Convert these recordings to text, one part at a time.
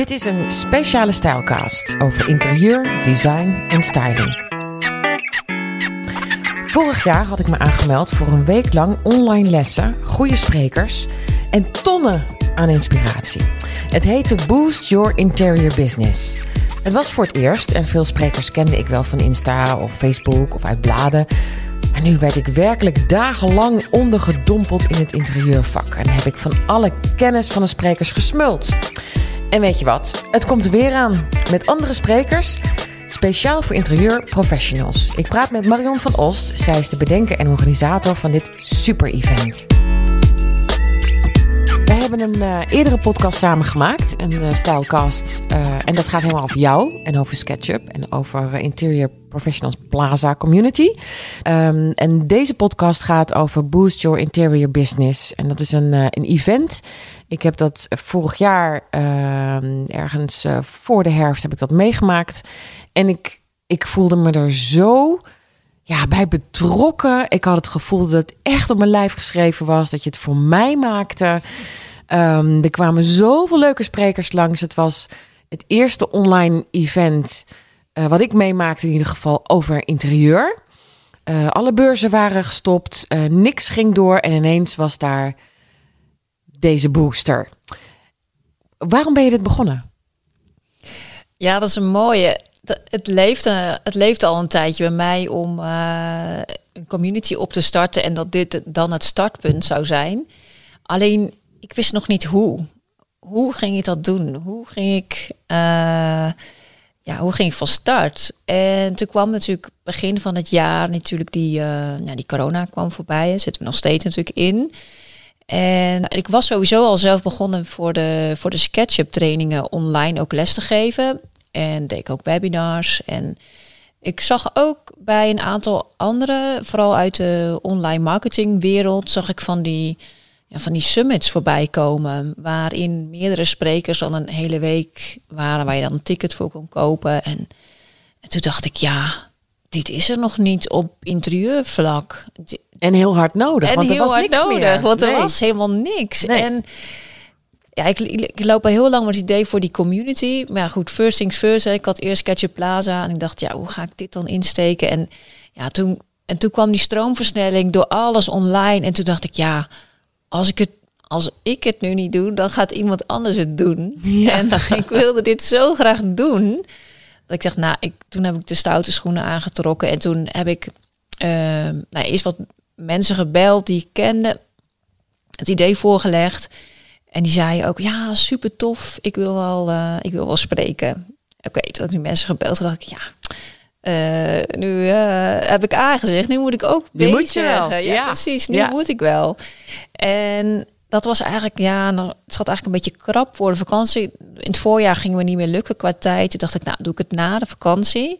Dit is een speciale stijlcast over interieur, design en styling. Vorig jaar had ik me aangemeld voor een week lang online lessen, goede sprekers en tonnen aan inspiratie. Het heette Boost Your Interior Business. Het was voor het eerst en veel sprekers kende ik wel van Insta of Facebook of uit bladen. Maar nu werd ik werkelijk dagenlang ondergedompeld in het interieurvak en heb ik van alle kennis van de sprekers gesmuld. En weet je wat? Het komt er weer aan met andere sprekers. Speciaal voor interieur professionals. Ik praat met Marion van Oost. Zij is de bedenker en organisator van dit super-event. Hebben een uh, eerdere podcast samen gemaakt, een uh, Stylecast. Uh, en dat gaat helemaal over jou en over SketchUp en over Interior Professionals Plaza Community. Um, en deze podcast gaat over Boost Your Interior Business. En dat is een, een event. Ik heb dat vorig jaar, ehm, ergens voor de herfst, heb ik dat meegemaakt. En ik, ik voelde me er zo ja, bij betrokken. Ik had het gevoel dat het echt op mijn lijf geschreven was. Dat je het voor mij maakte. Um, er kwamen zoveel leuke sprekers langs. Het was het eerste online event uh, wat ik meemaakte in ieder geval over interieur. Uh, alle beurzen waren gestopt, uh, niks ging door en ineens was daar deze booster. Waarom ben je dit begonnen? Ja, dat is een mooie. Het leeft, het leeft al een tijdje bij mij om een community op te starten en dat dit dan het startpunt zou zijn. Alleen ik wist nog niet hoe. Hoe ging ik dat doen? Hoe ging ik, uh, ja, hoe ging ik van start? En toen kwam natuurlijk begin van het jaar natuurlijk die, uh, nou, die corona kwam voorbij. Daar zitten we nog steeds natuurlijk in. En ik was sowieso al zelf begonnen voor de, voor de SketchUp trainingen online ook les te geven. En deed ik ook webinars. En ik zag ook bij een aantal andere, vooral uit de online marketingwereld, zag ik van die ja, van die summits voorbij komen. Waarin meerdere sprekers dan een hele week waren waar je dan een ticket voor kon kopen. En, en toen dacht ik, ja, dit is er nog niet op interieurvlak. En heel hard nodig. En want heel er was hard niks nodig, meer. want er Nee. was helemaal niks. Nee. En ja, ik, ik loop al heel lang met het idee voor die community. Maar ja, goed, first things first. hè. Ik had eerst Sketchup Plaza en ik dacht, ja, hoe ga ik dit dan insteken? En ja, toen, en toen kwam die stroomversnelling door alles online. En toen dacht ik, ja, als ik het als ik het nu niet doe, dan gaat iemand anders het doen. Ja. En ik wilde dit zo graag doen. Dat ik zeg, nou, ik, toen heb ik de stoute schoenen aangetrokken. En toen heb ik uh, nou, eerst wat mensen gebeld die ik kende. Het idee voorgelegd. En die zeiden ook, ja, super tof. Ik wil wel, uh, ik wil wel spreken. Oké, toen heb ik die mensen gebeld. Toen dacht ik, ja, uh, nu uh, heb ik A gezegd, nu moet ik ook B Nu moet je zeggen. wel, Ja, ja. precies, nu Ja. moet ik wel. En dat was eigenlijk, ja, nou, het zat eigenlijk een beetje krap voor de vakantie. In het voorjaar gingen we niet meer lukken qua tijd. Toen dacht ik, nou, doe ik het na de vakantie.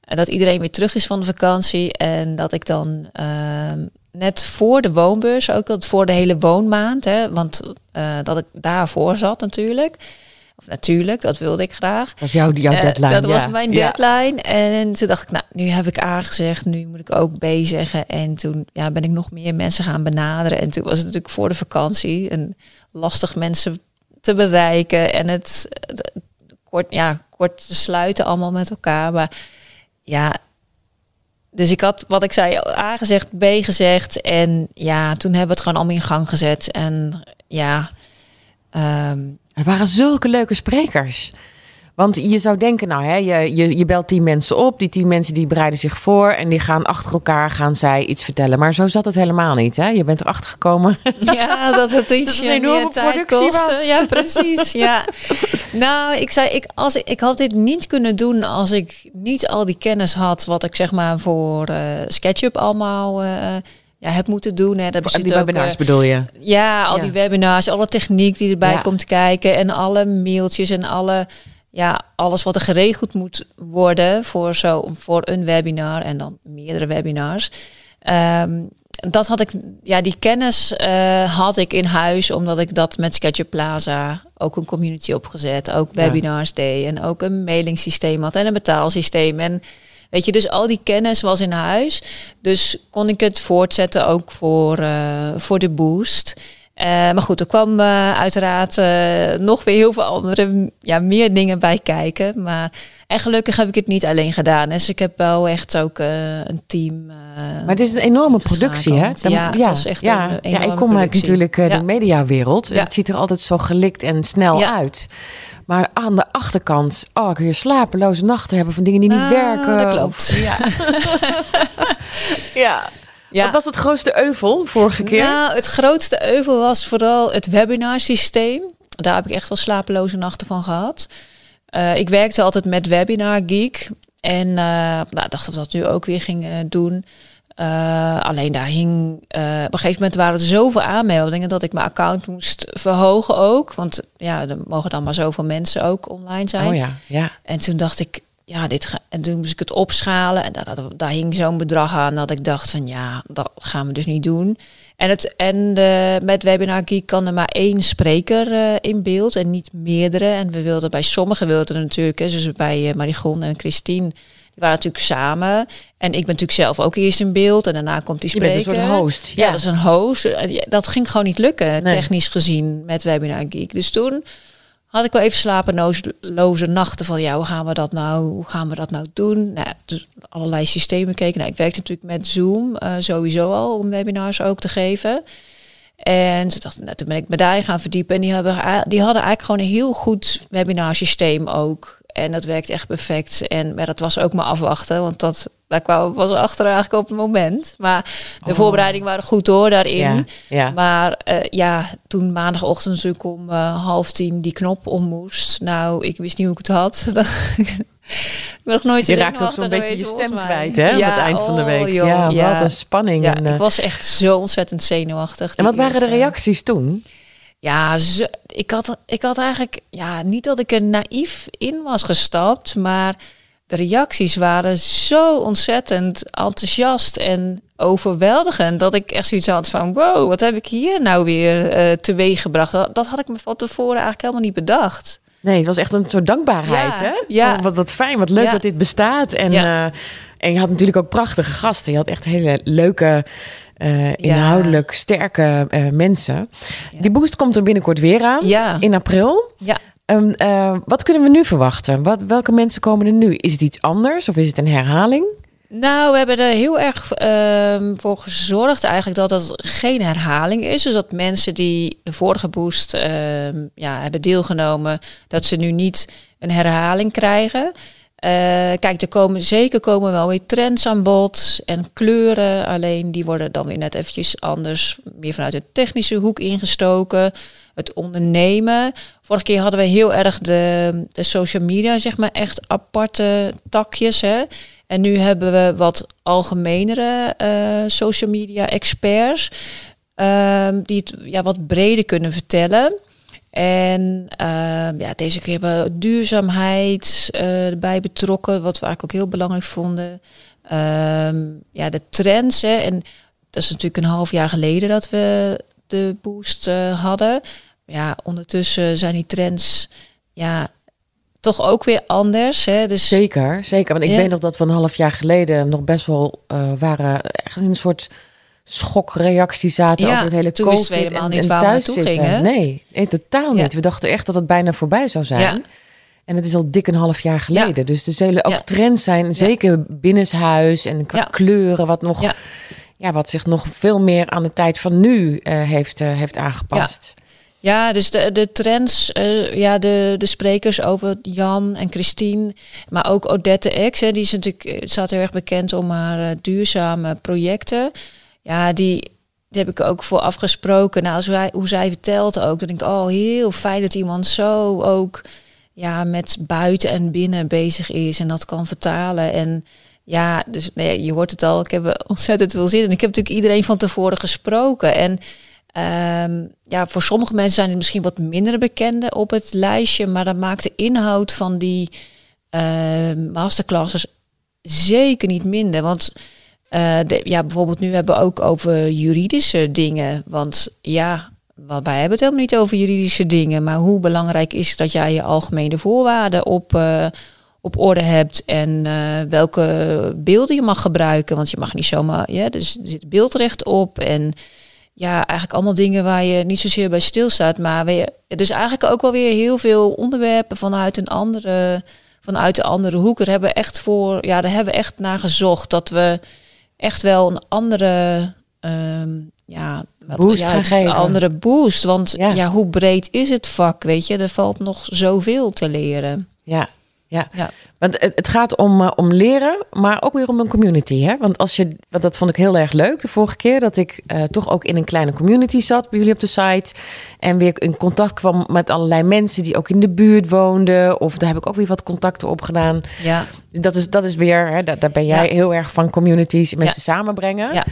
En dat iedereen weer terug is van de vakantie. En dat ik dan uh, net voor de woonbeurs, ook voor de hele woonmaand, hè, want uh, dat ik daarvoor zat natuurlijk. Of natuurlijk, dat wilde ik graag. Dat was jouw, jouw Eh, deadline. dat ja. was mijn Ja. deadline. En toen dacht ik, nou, nu heb ik A gezegd, nu moet ik ook B zeggen. En toen ja, ben ik nog meer mensen gaan benaderen. En toen was het natuurlijk voor de vakantie en lastig mensen te bereiken. En het, het kort, ja, kort te sluiten allemaal met elkaar. Maar ja, dus ik had wat ik zei, A gezegd, B gezegd. En ja, toen hebben we het gewoon allemaal in gang gezet. En ja, ehm, Er waren zulke leuke sprekers. Want je zou denken, nou, hè, je, je, je belt tien mensen op. Die tien mensen die bereiden zich voor. En die gaan achter elkaar gaan zij iets vertellen. Maar zo zat het helemaal niet. Hè? Je bent erachter gekomen. Ja, dat het ietsje een enorme meer tijd kostte. Ja, precies. Ja. Nou, ik zei, ik, als ik, ik had dit niet kunnen doen als ik niet al die kennis had wat ik zeg maar voor eh, SketchUp allemaal eh, ja, heb moeten doen. Hè. Daar Die ook, webinars eh, bedoel je? ja, al Ja. die webinars, alle techniek die erbij Ja. komt kijken en alle mailtjes en alle, ja, alles wat er geregeld moet worden voor, zo, voor een webinar en dan meerdere webinars. Ehm, dat had ik, ja, die kennis eh, had ik in huis, omdat ik dat met SketchUp Plaza ook een community opgezet, ook Ja. webinars deed en ook een mailingsysteem had en een betaalsysteem. En weet je, dus al die kennis was in huis. Dus kon ik het voortzetten ook voor, eh, voor de boost. Uh, maar goed, er kwam uh, uiteraard uh, nog weer heel veel andere, ja, meer dingen bij kijken. Maar en gelukkig heb ik het niet alleen gedaan. Dus ik heb wel echt ook een team. maar het is een enorme productie, hè? Dan, ja, ja, het was echt ja, een ja, ik kom uit natuurlijk de mediawereld. Het ziet er altijd zo gelikt en snel uit. Maar aan de achterkant, oh, kun je slapeloze nachten hebben van dingen die niet nou, werken. Dat klopt. Of, ja. ja. Ja. Wat was het grootste euvel vorige keer? Nou, het grootste euvel was vooral het webinarsysteem. Daar heb ik echt wel slapeloze nachten van gehad. Uh, ik werkte altijd met Webinar Geek. En uh, nou, dacht of dat nu ook weer ging uh, doen. alleen daar hing op een gegeven moment waren er zoveel aanmeldingen dat ik mijn account moest verhogen ook. Want ja, er mogen dan maar zoveel mensen ook online zijn. Oh ja, ja. En toen dacht ik, ja, dit ga, en toen moest ik het opschalen. En daar, daar, hing zo'n bedrag aan dat ik dacht van ja, dat gaan we dus niet doen. En, het, en de, met Webinar Geek kan er maar één spreker uh, in beeld en niet meerdere. En we wilden bij sommigen wilden natuurlijk, hè, dus bij uh, Marigon en Christine, die waren natuurlijk samen. En ik ben natuurlijk zelf ook eerst in beeld en daarna komt die spreker. Je bent een soort host. Ja, dat is een host. Dat ging gewoon niet lukken, technisch gezien, met Webinar Geek. Dus toen had ik wel even slapeloze nachten van ja, hoe gaan we dat nou, hoe gaan we dat nou doen? Nou, dus allerlei systemen keken. Nou, ik werk natuurlijk met Zoom uh, sowieso al om webinars ook te geven. En ze dachten, nou, toen ben ik me daarin gaan verdiepen. En die, hebben, die hadden eigenlijk gewoon een heel goed webinarsysteem ook. En dat werkt echt perfect. En maar dat was ook maar afwachten, want dat daar kwam was achter eigenlijk op het moment. Maar de oh. voorbereidingen waren goed hoor daarin. Ja, Maar uh, ja, toen maandagochtend natuurlijk om uh, half tien die knop om moest. Nou, ik wist niet hoe ik het had. ik nog nooit je raakt ook zo'n beetje je stem kwijt, hè? Ja, het eind van de oh, week. ja, wat een spanning. Ja, en, uh, ik was echt zo ontzettend zenuwachtig. En wat waren de reacties toen? Ja, ik, had, ik had eigenlijk, ja, niet dat ik er naïef in was gestapt, maar de reacties waren zo ontzettend enthousiast en overweldigend dat ik echt zoiets had van wow, wat heb ik hier nou weer uh, teweeg gebracht? Dat, dat, had ik me van tevoren eigenlijk helemaal niet bedacht. Nee, het was echt een soort dankbaarheid, ja, hè? Ja. Oh, wat, wat fijn, wat leuk dat dit bestaat. En, uh, en je had natuurlijk ook prachtige gasten. Je had echt hele leuke uh, inhoudelijk sterke uh, mensen. Die boost komt er binnenkort weer aan in april. Ja. Um, uh, wat kunnen we nu verwachten? Wat, welke mensen komen er nu? Is het iets anders of is het een herhaling? Nou, we hebben er heel erg uh, voor gezorgd eigenlijk dat het geen herhaling is. Dus dat mensen die de vorige boost uh, ja, hebben deelgenomen, dat ze nu niet een herhaling krijgen. Uh, kijk, er komen zeker komen wel weer trends aan bod en kleuren. Alleen die worden dan weer net eventjes anders, meer vanuit de technische hoek ingestoken. Het ondernemen. Vorige keer hadden we heel erg de, de social media, zeg maar, echt aparte takjes. Hè? En nu hebben we wat algemenere uh, social media experts. Uh, die het ja, wat breder kunnen vertellen. En uh, ja, deze keer hebben we duurzaamheid uh, erbij betrokken, wat we eigenlijk ook heel belangrijk vonden. Ehm, ja, de trends. Hè, en dat is natuurlijk een half jaar geleden dat we de boost uh, hadden. Ja, ondertussen zijn die trends ja, toch ook weer anders. Hè? Dus, zeker, zeker. Want ik ja. weet nog dat we een half jaar geleden nog best wel waren echt in een soort schokreactie zaten ja, over het hele toen COVID we helemaal en, niet en thuis zitten. gingen. Nee, totaal niet. We dachten echt dat het bijna voorbij zou zijn. Ja. En het is al dik een half jaar geleden. Dus de zullen ook trends zijn, zeker binnenshuis en qua kleuren, wat nog, ja. Wat zich nog veel meer aan de tijd van nu eh, heeft, eh, heeft aangepast. Ja, dus de, de trends, eh, ja, de, de sprekers over Jan en Christine, maar ook Odette X, hè, die is natuurlijk, staat heel erg bekend om haar duurzame projecten. Ja, die, die heb ik ook voor afgesproken. Nou, als wij, hoe zij vertelt ook, dan denk ik, oh, heel fijn dat iemand zo ook ja, met buiten en binnen bezig is en dat kan vertalen. En ja, dus nee, je hoort het al, ik heb ontzettend veel zin in. Ik heb natuurlijk iedereen van tevoren gesproken. En ehm, ja, voor sommige mensen zijn het misschien wat minder bekende op het lijstje, maar dat maakt de inhoud van die ehm, masterclasses zeker niet minder. Want eh, ja, bijvoorbeeld nu hebben we ook over juridische dingen. Want ja, wij hebben het helemaal niet over juridische dingen. Maar hoe belangrijk is dat jij je algemene voorwaarden op, eh, op orde hebt. En eh, welke beelden je mag gebruiken. Want je mag niet zomaar, ja, dus er zit beeldrecht op. En ja, eigenlijk allemaal dingen waar je niet zozeer bij stilstaat. Maar weer, dus eigenlijk ook wel weer heel veel onderwerpen vanuit een andere, vanuit de andere hoek. Er hebben echt voor, ja, daar hebben we echt naar gezocht dat we echt wel een andere. ehm, ja, wat- Boost ja, het- een andere boost. Want Ja. ja. hoe breed is het vak? Weet je, er valt nog zoveel te leren. Ja, ja. Ja. Want het, gaat om, eh, om leren, maar ook weer om een community. Hè? Want als je, want dat vond ik heel erg leuk de vorige keer, dat ik eh, toch ook in een kleine community zat bij jullie op de site. En weer in contact kwam met allerlei mensen die ook in de buurt woonden. Of daar heb ik ook weer wat contacten op gedaan. Ja, Dat is, dat is weer, hè, daar, daar ben jij Ja. heel erg van communities, mensen samenbrengen. Ja.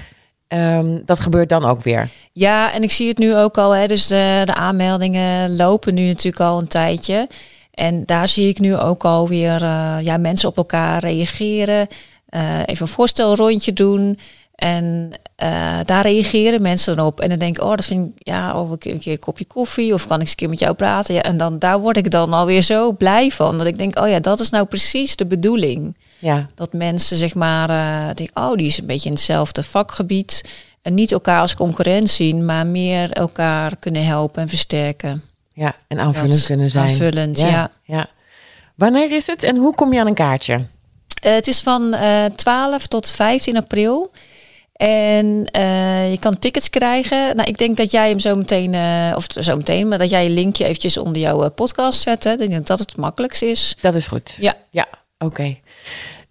Ehm, dat gebeurt dan ook weer. Ja, en ik zie het nu ook al. Hè, dus de, de aanmeldingen lopen nu natuurlijk al een tijdje. En daar zie ik nu ook alweer uh, ja, mensen op elkaar reageren. eh, even een voorstelrondje doen. En eh, daar reageren mensen dan op. En dan denk ik, oh, dat vind ik, ja, of een keer, een keer een kopje koffie. Of kan ik eens een keer met jou praten. Ja, en dan, daar word ik dan alweer zo blij van. Dat ik denk, oh ja, dat is nou precies de bedoeling. Ja, Dat mensen zeg maar uh, denken, oh, die is een beetje in hetzelfde vakgebied. En niet elkaar als concurrent zien, maar meer elkaar kunnen helpen en versterken. Ja. en aanvullend Dat- kunnen zijn. Aanvullend, ja. ja. Wanneer is het en hoe kom je aan een kaartje? Eh, het is van eh 12 tot 15 april. En eh, je kan tickets krijgen. Nou, ik denk dat jij hem zo meteen, of zo meteen, maar dat jij je linkje eventjes onder jouw podcast zet. Hè. Ik denk dat dat het makkelijkst is. Dat is goed. Ja. Ja, oké.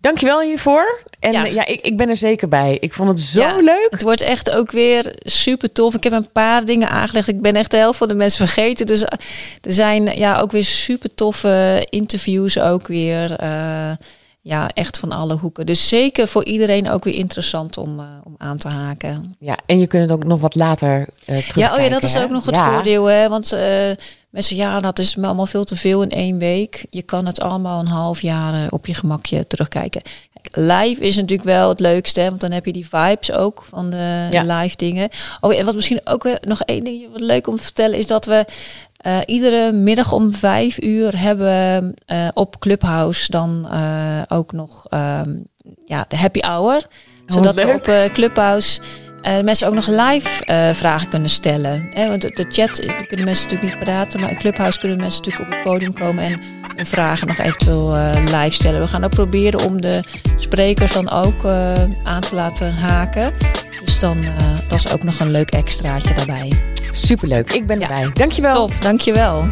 Dankjewel hiervoor. En Ja. ja, ik, ik ben er zeker bij. Ik vond het zo Ja. leuk. Het wordt echt ook weer super tof. Ik heb een paar dingen aangelegd. Ik ben echt de helft van de mensen vergeten. Dus eh, er zijn ja, ook weer super toffe interviews ook weer. eh, ja, echt van alle hoeken. Dus zeker voor iedereen ook weer interessant om, eh, om aan te haken. Ja, en je kunt het ook nog wat later uh, terugkijken. Ja, oh ja, dat is ook nog het Ja. voordeel. Hè? Want eh, mensen, ja, dat is me allemaal veel te veel in één week. Je kan het allemaal een half jaar eh, op je gemakje terugkijken. Kijk, live is natuurlijk wel het leukste, hè? want dan heb je die vibes ook van de Ja. live dingen. Oh, en wat misschien ook nog één ding wat leuk om te vertellen is dat we eh, iedere middag om vijf uur hebben eh, op Clubhouse dan eh, ook nog ehm, ja, de happy hour. wat Zodat we op Clubhouse mensen ook nog live vragen kunnen stellen. Want de, de chat daar kunnen mensen natuurlijk niet praten, maar in Clubhouse kunnen mensen natuurlijk op het podium komen en hun vragen nog eventueel live stellen. We gaan ook proberen om de sprekers dan ook aan te laten haken. Dus dan dat is ook nog een leuk extraatje daarbij. Superleuk. Ik ben erbij. Dankjewel. Top, dankjewel.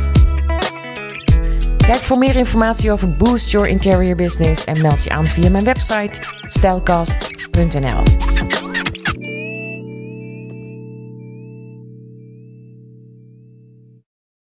Kijk voor meer informatie over Boost Your Interior Business en meld je aan via mijn website stylecast.nl.